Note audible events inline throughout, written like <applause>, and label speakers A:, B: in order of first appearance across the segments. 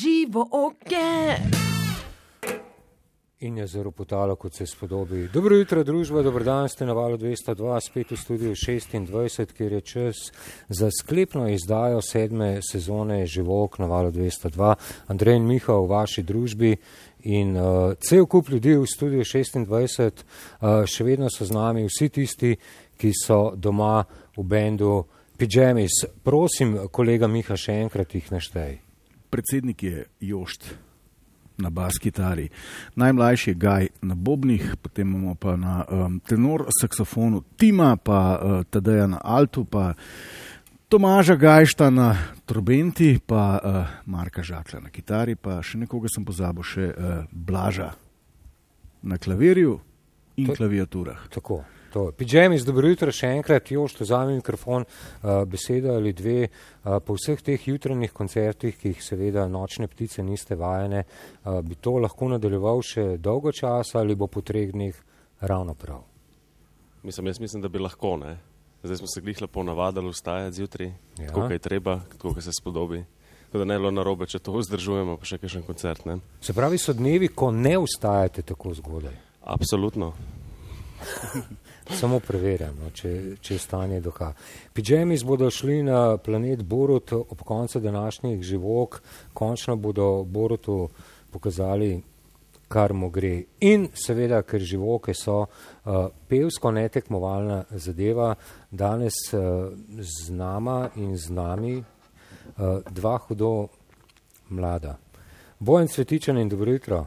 A: živo oke.
B: In je zelo potalo, kot se spodobi. Dobro jutro, družba, dobro dan, ste na valu 202, spet v studiu 26, kjer je čas za sklepno izdajo sedme sezone Živok na valu 202. Andrej in Miha v vaši družbi in uh, cel kup ljudi v studiu 26, uh, še vedno so z nami vsi tisti, ki so doma v bendu Pijamis. Prosim, kolega Miha, še enkrat jih naštej.
C: Predsednik je Jošt na bas kitari, najmlajši je Gaj na bobnih, potem imamo pa na um, tenor saksofonu Tima, pa uh, Tadeja na altu, pa Tomaža Gajšta na trobenti, pa uh, Marka Žakla na kitari, pa še nekoga sem pozabil, še uh, Blaža na klavirju in
B: To-
C: klaviaturah.
B: Tako. To. Pijamis, dobro jutro še enkrat, Jož, to vzame mikrofon, uh, beseda ali dve. Uh, po vseh teh jutranjih koncertih, ki jih seveda nočne ptice niste vajene, uh, bi to lahko nadaljeval še dolgo časa ali bo po treh dneh ravno prav.
D: Mislim, jaz mislim, da bi lahko. Ne? Zdaj smo se glih lepo navadili vstajati zjutraj,
B: Ja.
D: tako je treba, tako se spodobi. Tako da ne bi bilo narobe, če to vzdržujemo, pa še kakšen koncert. Ne?
B: Se pravi, so dnevi, ko ne vstajate tako zgodaj.
D: Absolutno. <laughs>
B: Samo preverjam, no, če, če je stanje doka. Pijamis bodo šli na planet Borut ob koncu današnjih živok, končno bodo Borutu pokazali, kar mu gre. In seveda, ker živoke so uh, pevsko netekmovalna zadeva, danes uh, z nama in z nami uh, dva hudo mlada. Bojan Cvetičan in dobro jutro.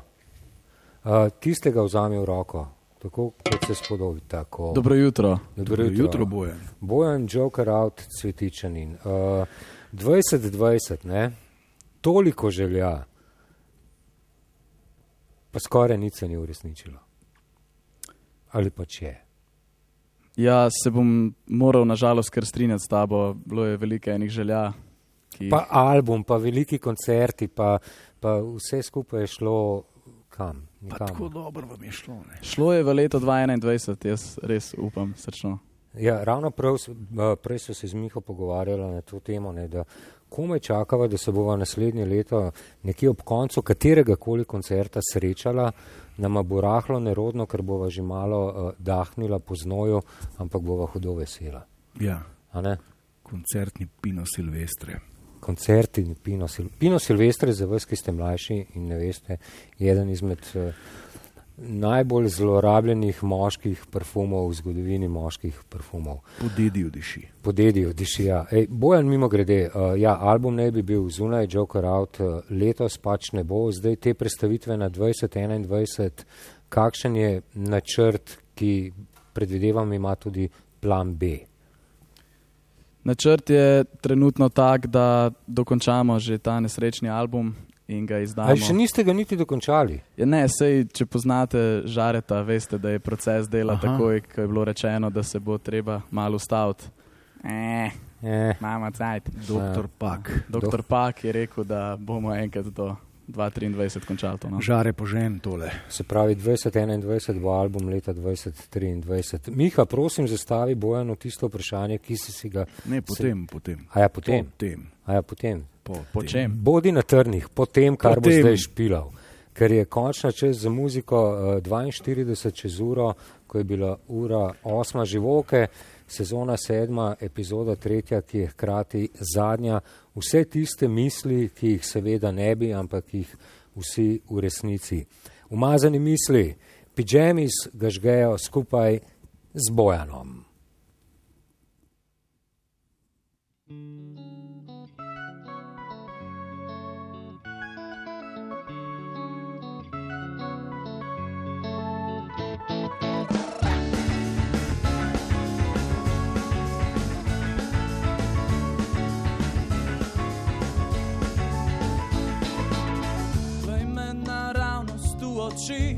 B: Uh, tistega vzame v roko, tako kot se spodobi. Tako.
E: Dobro jutro.
B: Dobro
C: Jutro, jutro bojem.
B: Bojan Joker out Cvetičanin. Uh, 2020, ne? toliko želja, pa skoraj nič se ni uresničilo. Ali pa če.
E: Ja, se bom moral nažalost kar strinjati s tabo. Bilo je veliko enih želja. Ki...
B: Pa album, pa veliki koncerti, pa, pa vse skupaj je šlo kam?
C: Pa tako
B: Nikamor.
C: dobro vam je šlo. Ne?
E: Šlo je v leto 2021, jaz res upam srčno.
B: Ja, ravno prav, eh, prej so se z Miho pogovarjali na to temo, ne, da komaj čakava, da se bova naslednje leto nekje ob koncu katerega koli koncerta srečala, nama bo rahlo nerodno, ker bova že malo uh, dahnila po znoju, ampak bova hudo vesela.
C: Ja,
B: A ne?
C: koncertni Pino Silvestre.
B: Koncerti in Pino, Sil Pino Silvestre, za vas, ki ste mlajši in ne veste, je eden izmed uh, najbolj zlorabljenih moških parfumov v zgodovini moških parfumov.
C: Po dediju diši.
B: Po dediju, dišija. Ej, Bojan, mimo grede, uh, ja, album ne bi bil zunaj, Joker out, uh, letos pač ne bo, zdaj te predstavitve na 2021, kakšen je načrt, ki predvidevam ima tudi plan B.
E: Načrt je trenutno tak, da dokončamo že ta nesrečni album in ga izdamo.
B: Ali še niste ga niti dokončali?
E: Ja, ne, sej, če poznate žareta, veste, da je proces dela
C: Aha.
E: takoj, ko je bilo rečeno, da se bo treba malo ustaviti. Eh,
B: Eh,
E: mama cajt.
C: Doktor Pak.
E: Doktor Pak je rekel, da bomo enkrat do 2023 končali to. No?
C: Žare požen tole.
B: se pravi, 2021 bo album leta 2023. Miha, prosim, zastavi Bojanu tisto vprašanje, ki si si ga.
C: Ne, potem, potem.
B: A ja, potem.
C: Potem.
B: A ja, potem.
C: Po,
E: Po čem?
B: Bodi na trnih, po tem, kar bo
C: Potem.
B: zdaj špilal. Ker je končna čas za muziko eh, 42 čez uro, ko je bila ura 8 živoke, sezona 7, epizoda 3, ki je hkrati zadnja. Vse tiste misli, ki jih seveda ne bi, ampak jih vsi v resnici. Umazani misli, pijamis ga žgejo skupaj z Bojanom.
F: Glej oči,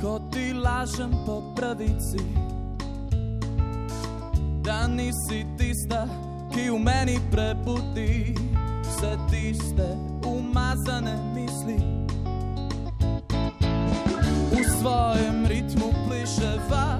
F: ko ti lažem po pravici, da nisi tista, ki v meni prebudi vse tiste umazane misli. V svojem ritmu pliševa,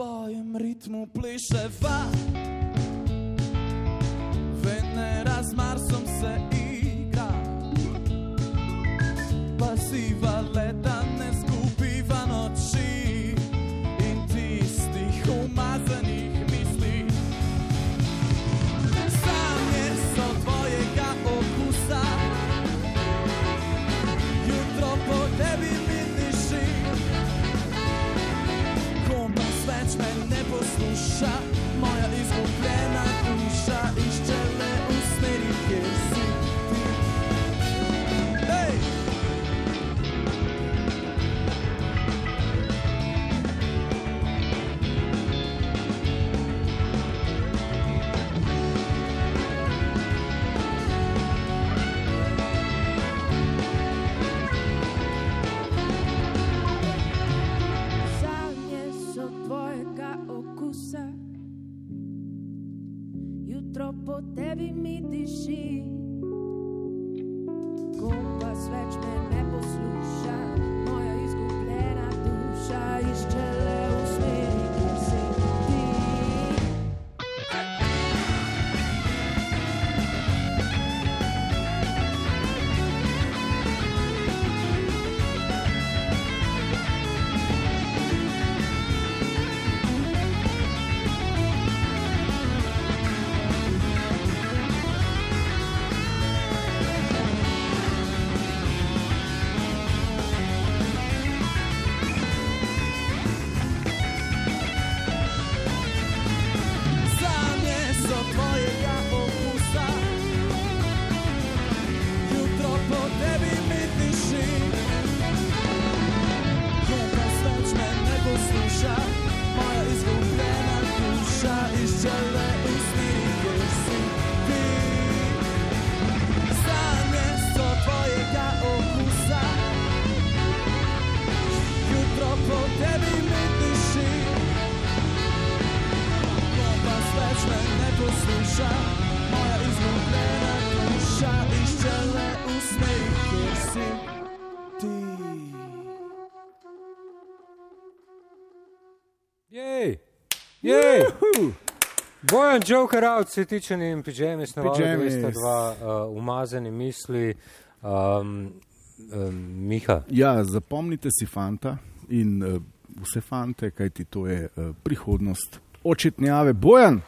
F: svojem ritmu pleševa.
B: Jej. Bojan Joker out, tiče in pižami, snovali
C: Pijamis.
B: sta dva uh, umazani misli. Um, um, Miha,
C: Ja, zapomnite si fanta in uh, vse fante, kajti to je uh, prihodnost očetnjave. Bojan,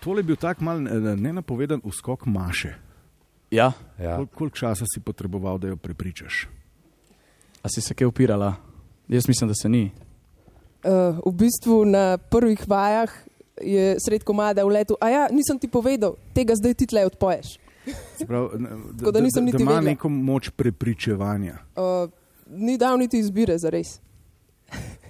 C: tole je bil tak mal nenapovedan uskok Maše.
E: Ja,
B: ja.
C: Kol, koliko časa si potreboval, da jo prepričaš?
E: a si se kaj upirala? Jaz mislim, da se ni.
A: Uh, v bistvu na prvih vajah je sred komada v letu, a ja, nisem ti povedal, tega zdaj ti tle odpoješ. <laughs> Tako da nisem niti
C: da ima neko moč prepričevanja.
A: Uh, ni dal niti izbire za res.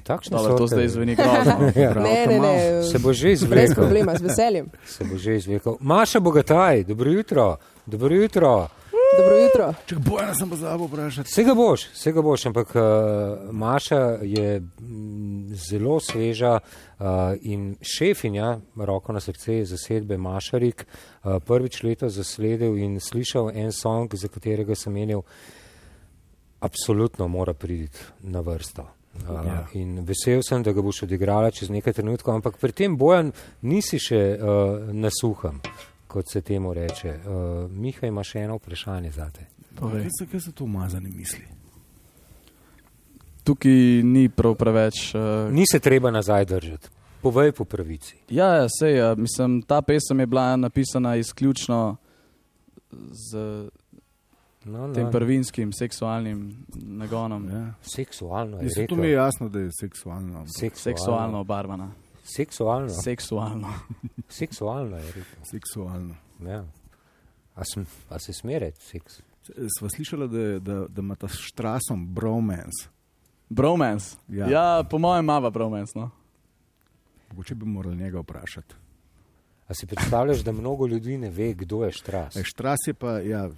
B: takšne
E: Dobro, to zdaj zveni grozno. <laughs>
B: Ja.
C: Prav,
A: Ne, ne, ne.
B: Se bo že
A: Brez
B: izvlekel.
A: problema, z veseljem.
B: Se bo že izvlekel. Maša Bogataj, dobro jutro. Dobro jutro.
A: Dobro jutro.
C: Če Bojana sem pozabil vprašati.
B: Vsega boš, vsega boš, ampak uh, Maša je mm, zelo sveža uh, in šefinja, roko na srce, zasedbe Mašarik, uh, prvič leto zasledil in slišal en song, za katerega sem menil, absolutno mora priti na vrsto. Uh,
C: Ja.
B: In vesel sem, da ga boš odigrala čez nekaj trenutkov, ampak pri tem bojan nisi še uh, nasuham, kot se temu reče. Uh, Miha ima še eno vprašanje za te.
E: Povej.
C: Kaj so, kaj so to umazane misli?
E: Tukaj ni prav preveč. Uh,
B: Ni se treba nazaj držati. Povej po pravici.
E: ja, ja, sej, ja, mislim, ta pesem je bila napisana izključno z
B: No, no.
E: tem prvinskim seksualnim nagonom, ja.
C: Ja.
B: Seksualno je
C: Mislim, to
B: rekel.
C: mi je jasno, da je seksualno.
B: Seksualno.
E: seksualno obarvana.
B: Seksualno.
E: Seksualno.
B: Seksualno je rekel.
C: seksualno.
B: Ja. A, sem, a se smere seks?
C: Sva slišala, da, da, da ima ta s Štrasom bromance.
E: Bromance.
C: Ja.
E: Ja. ja, po mojem, ima bromance. No?
C: Mogoče bi morali njega vprašati.
B: A si predstavljaš, da mnogo ljudi ne ve, kdo je štras?
C: E, Štras je pa, ja,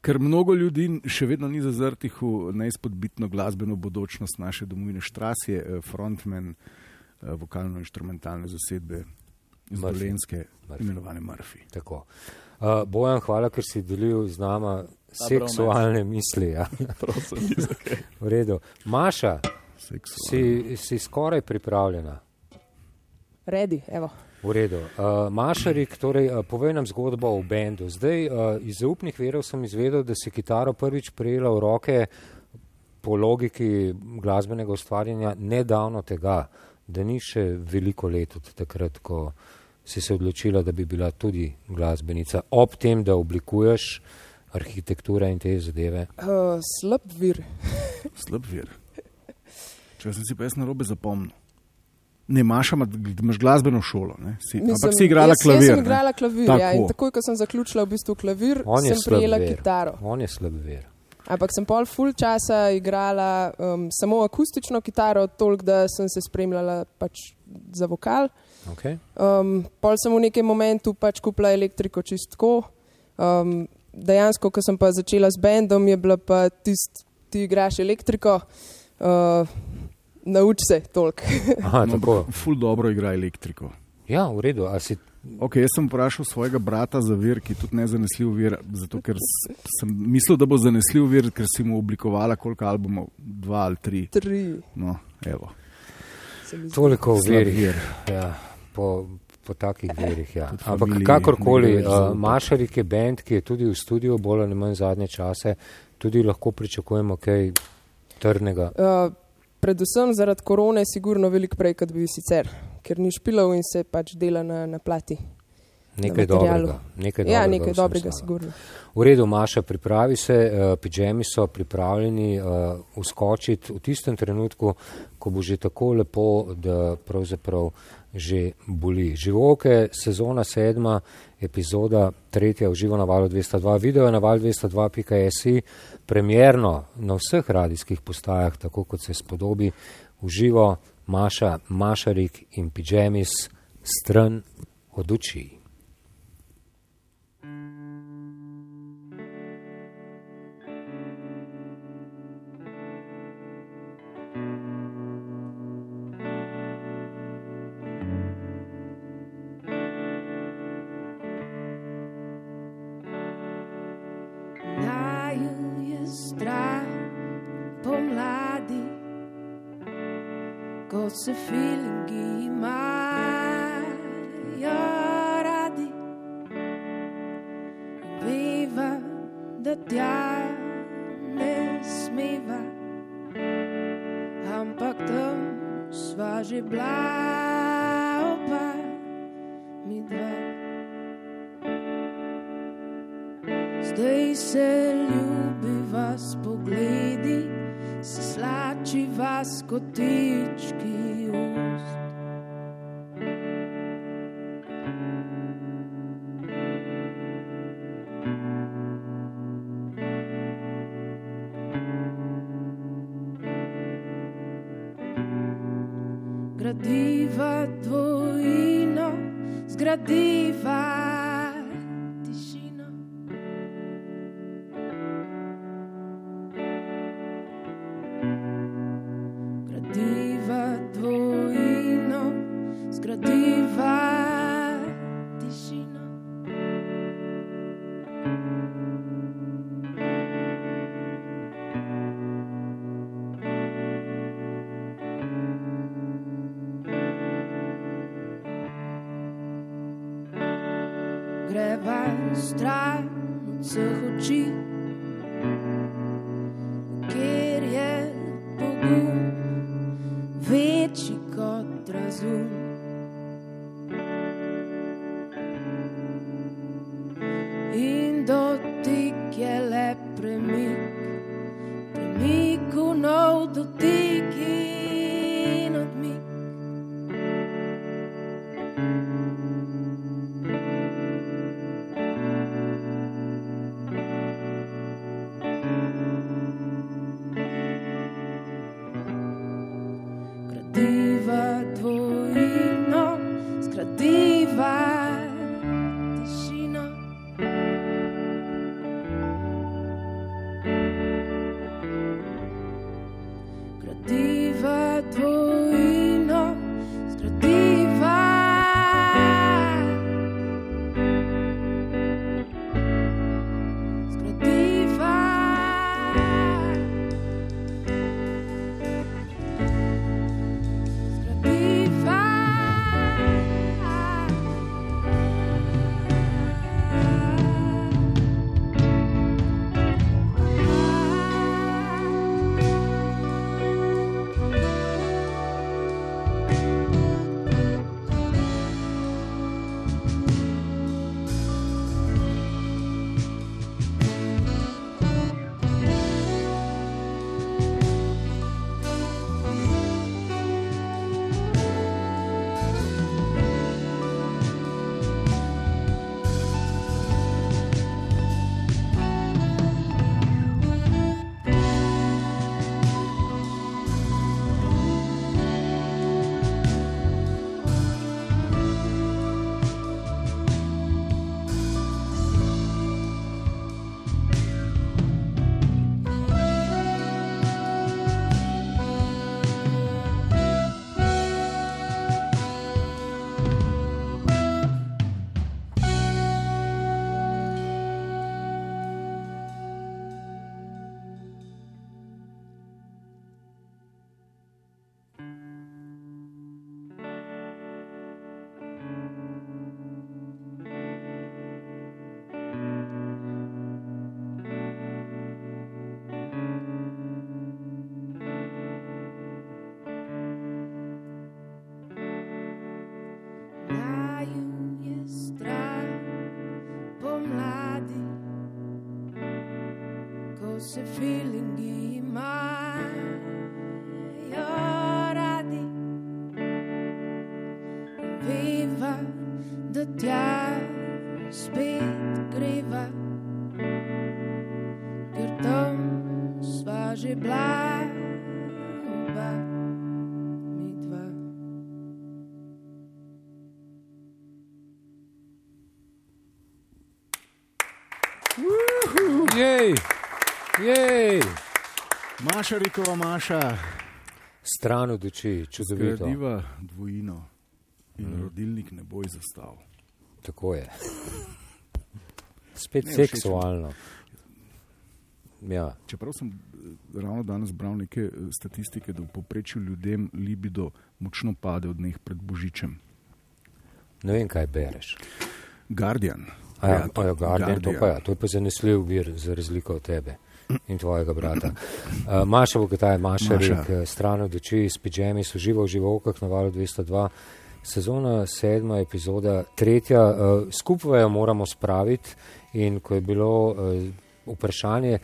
C: ker mnogo ljudi še vedno ni zazrtih v neizpodbitno glasbeno bodočnost naše domovine. Štras je eh, frontman eh, vokalno-instrumentalne zasedbe iz. Dolenske,
B: Murphy.
C: imenovane Murphy.
B: Tako. Uh, Bojan, hvala, ker si delil z nama seksualne misli. Ja. <laughs>
E: Prosim, ni za kaj.
B: V redu. Maša. Si, si skoraj pripravljena.
A: Redi, evo.
B: V redu. Uh, Mašarik, torej, uh, povej nam zgodbo o bendu. Zdaj, uh, iz zaupnih verov sem izvedel, da si kitaro prvič prijela v roke po logiki glasbenega ustvarjanja nedavno tega, da ni še veliko let od takrat, ko si se odločila, da bi bila tudi glasbenica, ob tem, da oblikuješ arhitekture in te zadeve.
A: Uh, slab vir. <laughs>
C: Slab vir. Če sem si pa jaz na robe zapomnil. Ne, Maša, ima- imaš glasbeno šolo, ne? si, ampak si igrala
A: jaz,
C: klavir.
A: Jaz sem igrala klavir, ja, in
C: Tako.
A: takoj, ko sem zaključila v bistvu klavir,
B: On je
A: sem prijela
B: ver.
A: kitaro.
B: On je slab ver.
A: Ampak sem pol full časa igrala um, samo akustično kitaro, toliko, da sem se spremljala pač za vokal.
B: Okay?
A: Um, pol sem v nekem momentu pač kupila elektriko čistko. Um, dejansko, ko sem pa začela z bendom, je bila pa tist, ti igraš elektriko, uh, nauč se toliko.
B: Aha, tako.
C: ampak Ful dobro igra elektriko.
B: Ja, v redu. A si
C: Okay, jaz sem vprašal svojega brata za vir, ki je tudi nezanesljiv vir, zato ker sem mislil, da bo zanesljiv vir, ker si mu oblikovala koliko albumov, dva ali tri.
A: Tri.
C: No, evo.
B: toliko v
C: Slab
B: verih.
C: vir.
B: Ja, po, po takih verih. Ja. Ampak kakorkoli, uh,
C: zaupati.
B: Mašarik je bend, ki je tudi v studiu bolj ali manj zadnje čase, tudi lahko pričakujemo kaj trdnega.
A: Uh, predvsem zaradi korone, sigurno veliko prej, kot bi sicer, ker ni špilov in se pač dela na, na plati.
B: Nekaj
A: materialu.
B: dobrega. Nekaj
A: ja,
B: dobrega
A: nekaj dobrega, sigurno.
B: V redu, Maša, pripravi se, uh, pidžemi so pripravljeni uh, uskočiti v tistem trenutku, ko bo že tako lepo, da pravzaprav že boli. Živoke, sezona sedma, epizoda tretja v živo na valu 202, video je na valu 202.si, premjerno na vseh radijskih postajah, tako kot se spodobi, v živo Maša, Mašarik in pidžemis stran od oči.
G: Ko se feelingi imajo radi. Veva, da tja ne smeva, ampak tam sva že bila oba mi dva. Zdaj se ljubiva s pogledi, se slačiva s kotički Gradiva dvojino, zgradiva
C: Maša, rekova Maša,
B: Stran od oči, čudovito.
C: zgradiva dvojino in mm. rodilnik ne bo izostal.
B: Tako je. Spet
C: Ne,
B: seksualno. Ja,
C: Čeprav sem eh, ravno danes bral neke eh, statistike, da v povprečju ljudem libido močno pade od dneh pred Božičem.
B: ne vem, kaj bereš.
C: Guardian.
B: A ja,
C: to-
B: ja, ja, Guardian, to, pa ja, to je pa zanesljiv vir za razliko od tebe in tvojega brata. Uh, Maša Bogataj, Maša,
C: Maša.
B: Maša. Rek, stran od oči, s pidžemi, so živo v živokah na valu 202. Sezona sedma, epizoda tretja, uh, skupaj jo moramo spraviti in ko je bilo uh, vprašanje,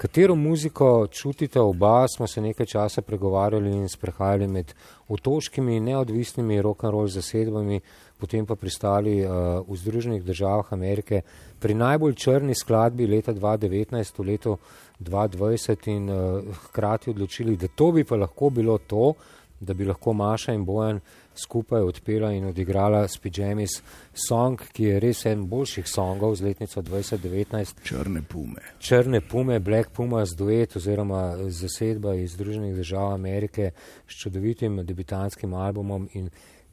B: katero muziko čutite oba, smo se nekaj časa pregovarjali in sprehajali med otoškimi neodvisnimi rock'n'roll zasedbami, potem pa pristali uh, v Združenih državah Amerike pri najbolj črni skladbi leta 2019 v letu 2020 in uh, hkrati odločili, da to bi pa lahko bilo to, da bi lahko Maša in Bojan skupaj odpela in odigrala s Pijamis song, ki je res en boljših songov z letnico 2019.
C: Črne pume.
B: Črne pume, Black Pumas duet oziroma zasedba iz Združenih držav Amerike s čudovitim debitantskim albumom in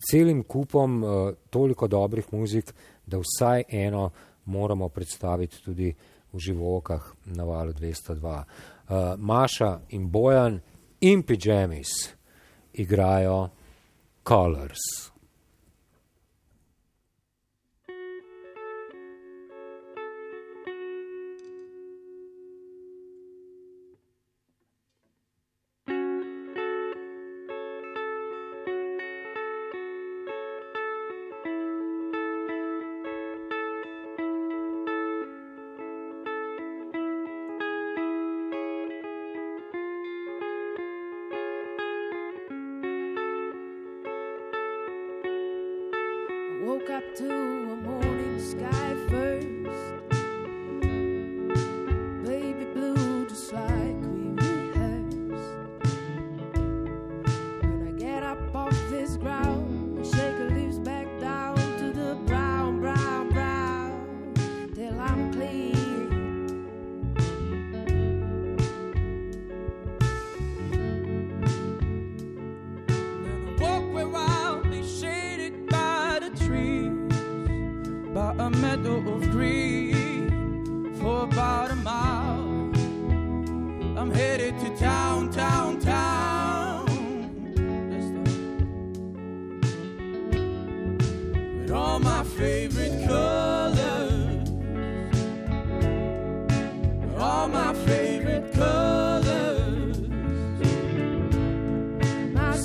B: celim kupom uh, toliko dobrih muzik, da vsaj eno moramo predstaviti tudi v živokah na valu 202. Uh, Maša in Bojan in Pijamis igrajo Colors.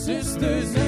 F: Sisters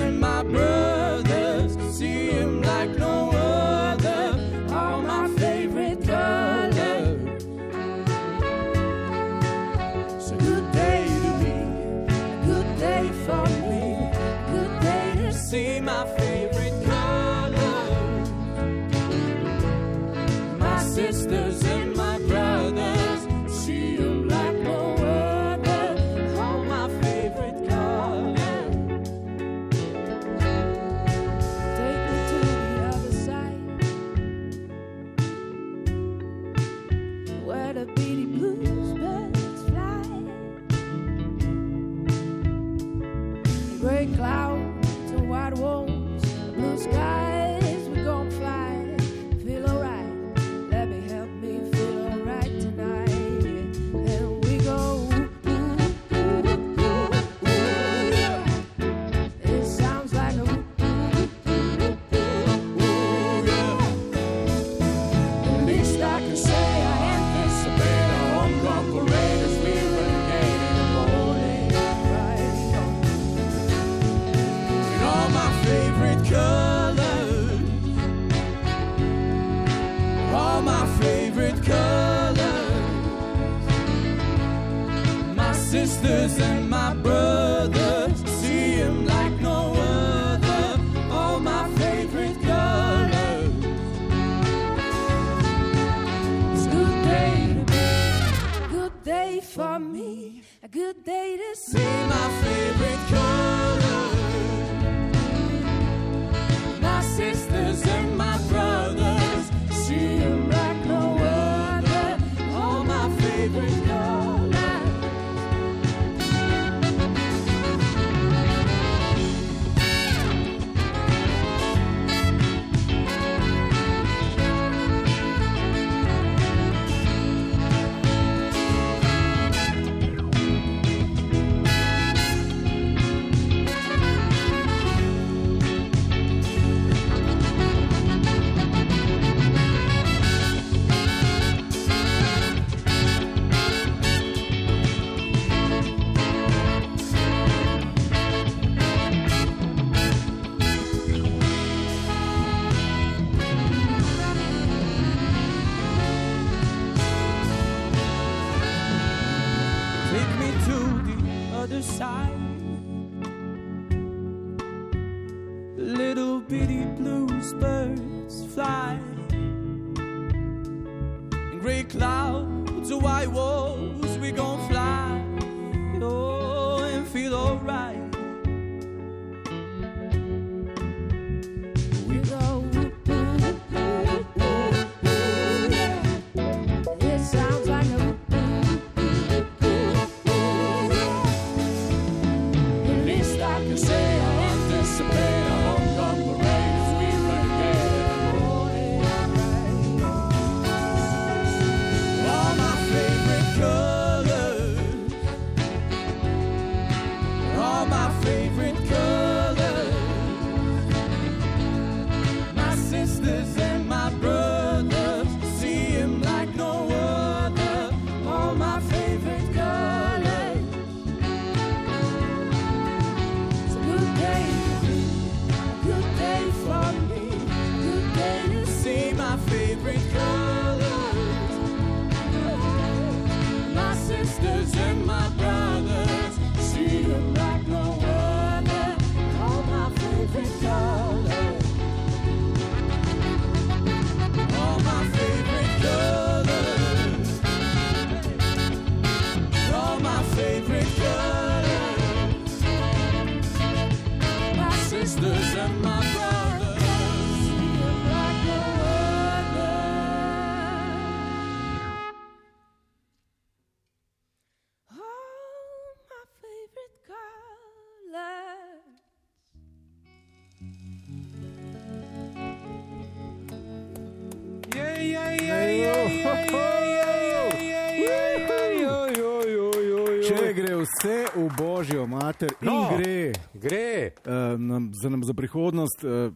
C: vse v božjo mater in
B: No.
C: gre
B: Gre.
C: uh, nam, za, nam za prihodnost uh,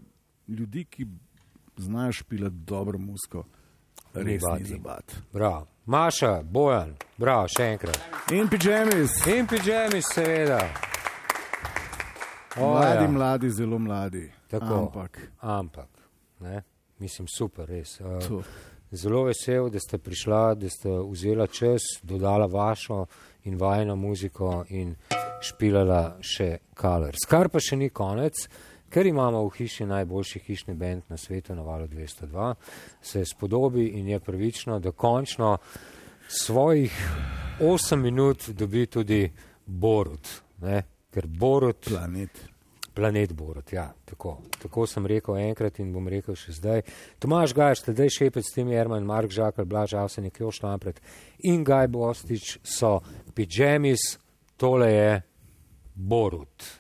C: ljudi, ki znajo špilati dobro musko, res ni zabat.
B: Bravo. Maša, Bojan, bravo, še enkrat.
C: In pijamis,
B: In pižami, seveda. O,
C: mladi,
B: ja.
C: mladi, zelo mladi.
B: Tako.
C: Ampak
B: Ampak, ne? mislim, super, res. Uh,
C: to.
B: Zelo vesel, da ste prišla, da ste vzela čas, dodala vašo in vajno muziko in špilala še Colors. Kar pa še ni konec, ker imamo v hiši najboljši hišni bend na svetu, na valu 202, se spodobi in je pravično, da končno svojih 8 minut dobi tudi Borut. Ne? Ker Borut
C: planet.
B: Planet Borut, ja, tako. tako sem rekel enkrat in bom rekel še zdaj. Tomaš Gajš, Tadej Šepec, Tim Jerman, Mark Žakal, Blaž Avsenik, Još Lampret in Gaj Bostič so pijamis, tole je Borut.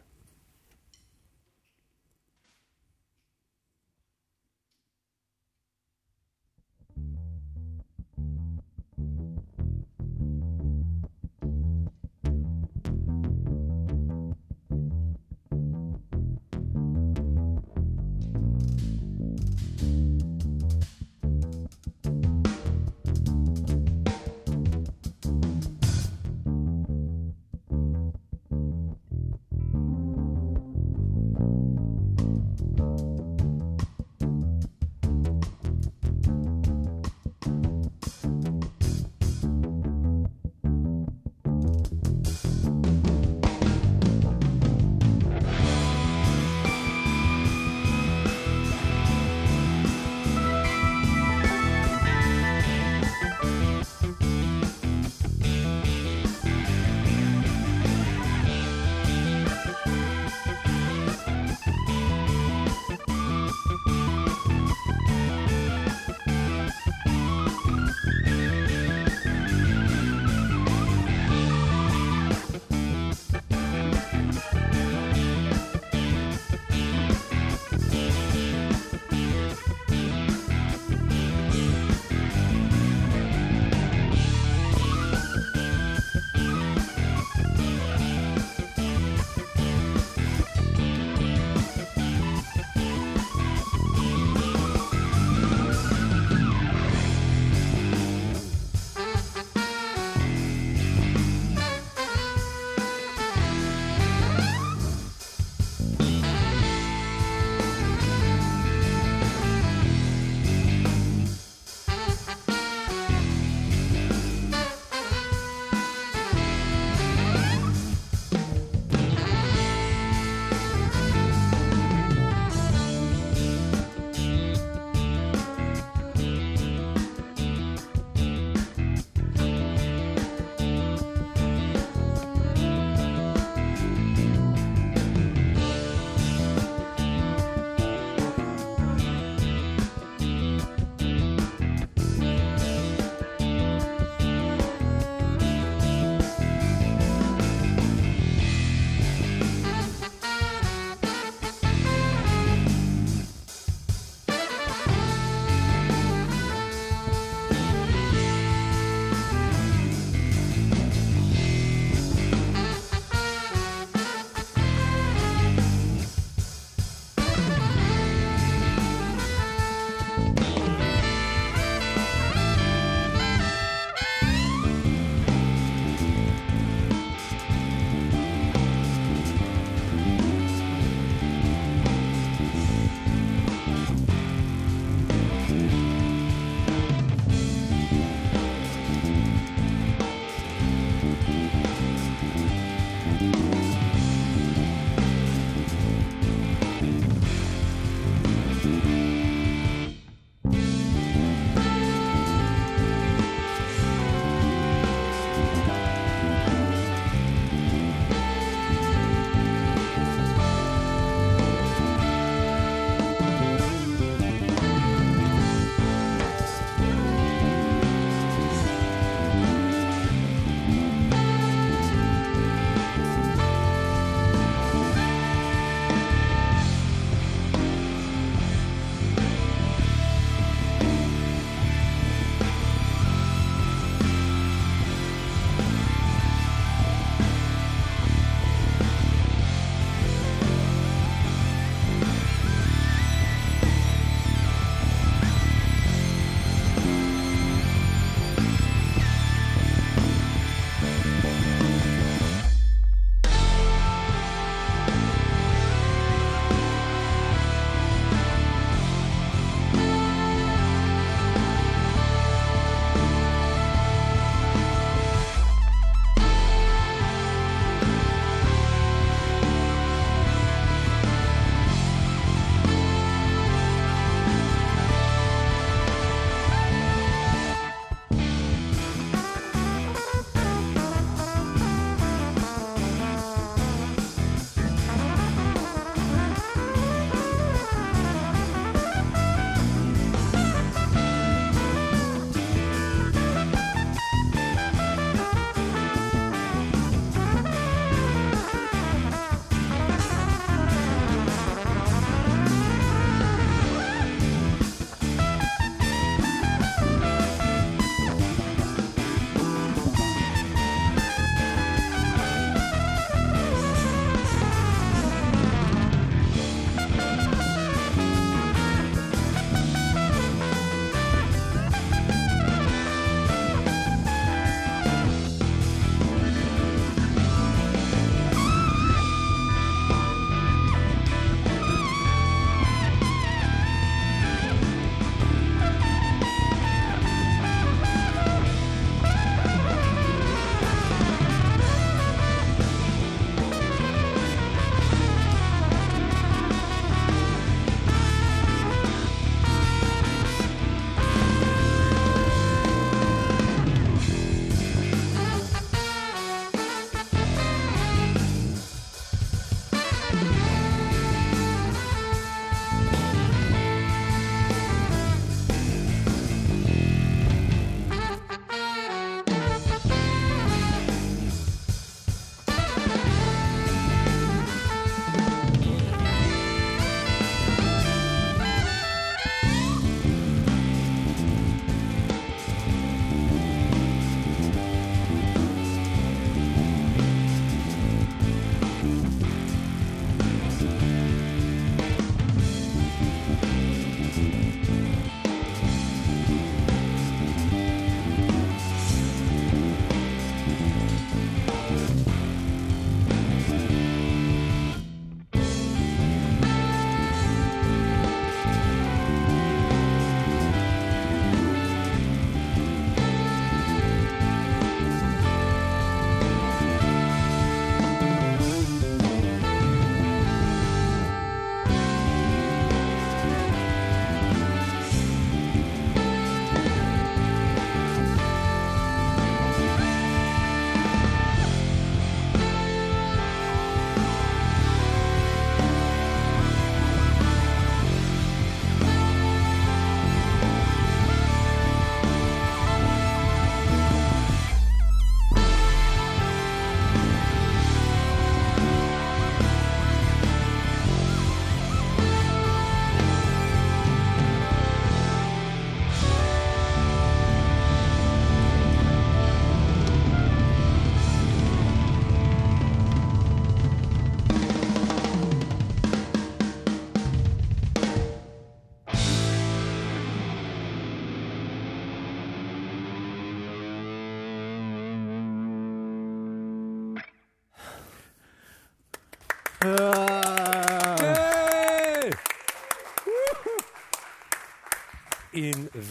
B: In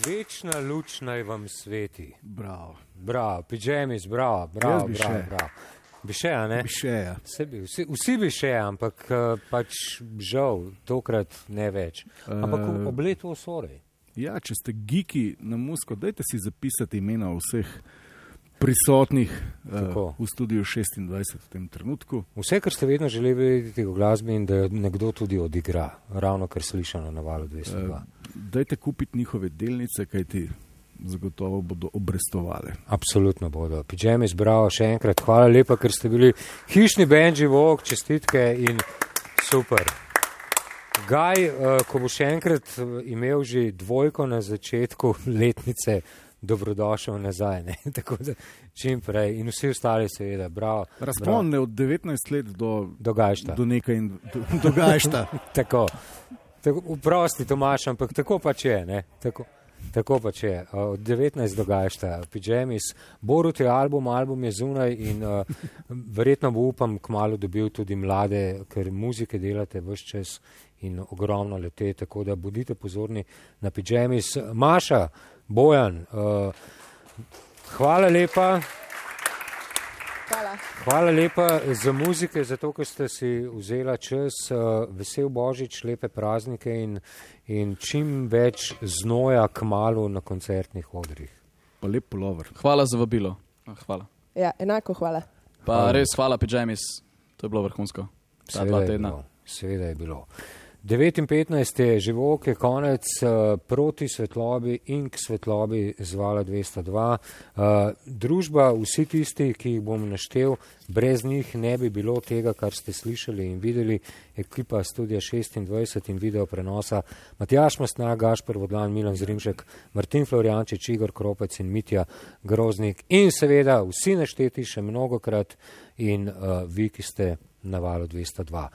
B: večna luč naj vam sveti.
C: Bravo.
B: Bravo, pijamis, bravo, bravo, bravo,
C: še.
B: bravo. Bi še, a ne?
C: Bi še, ja.
B: Vse bi, vsi, vsi bi še, ampak eh, pač žal, tokrat ne več. Ampak
C: Eh,
B: ob letu osorej.
C: Ja, če ste geeki na musko, dajte si zapisati imena vseh prisotnih uh, v studiu 26 v tem trenutku.
B: Vse, kar ste vedno želeli videti v glasbi in da jo nekdo tudi odigra, ravno kar slišano na valu 202.
C: Uh, dajte kupiti njihove delnice, kajti zagotovo bodo obrestovale.
B: Absolutno bodo. Pijami zbravo še enkrat. Hvala lepa, ker ste bili hišni benži vok, čestitke in super. Gaj, eh, ko bo še enkrat eh, imel že dvojko na začetku letnice, dobrodošel nazaj. Ne? <laughs> Tako da čim prej in vsi ostali seveda, bravo.
C: Razpon od 19 let do,
B: Dogajšta.
C: do nekaj in do, do gajšta. <laughs>
B: Tako, tako prosti Tomaš, ampak tako pač je. Ne? Tako, tako pač je. Uh, Od 19 dogajšta, pijamis, Borut je album, album je zunaj in uh, verjetno bo upam kmalo dobil tudi mlade, ker muzike delate vse čas in ogromno lete, tako da bodite pozorni na pijamis. Maša, Bojan, uh, hvala lepa.
A: Hvala.
B: Hvala lepa za muzike, za to, ker ste si vzela čas. Uh, vesel Božič, lepe praznike in, in čim več znoja k malu na koncertnih odrih.
C: Pa lep polover.
E: Hvala za vabilo. Ah, Hvala.
A: Ja, enako hvala.
E: Pa
B: Hvala.
E: res hvala, pijamis. To je bilo vrhunsko. Ta dva
B: je
E: tedna.
B: bilo. Seveda je bilo. 9.15 je živok, je konec uh, proti svetlobi in k svetlobi zvala 202. Uh, družba, vsi tisti, ki jih bom naštel, brez njih ne bi bilo tega, kar ste slišali in videli. Ekipa Studia 26 in video prenosa Matjaš Mastna, Gašper Vodlan, Milan Zrimšek, Martin Floriančič, Igor Kropec in Mitja Groznik in seveda vsi našteti še mnogokrat in uh, vi, ki ste na valu 202.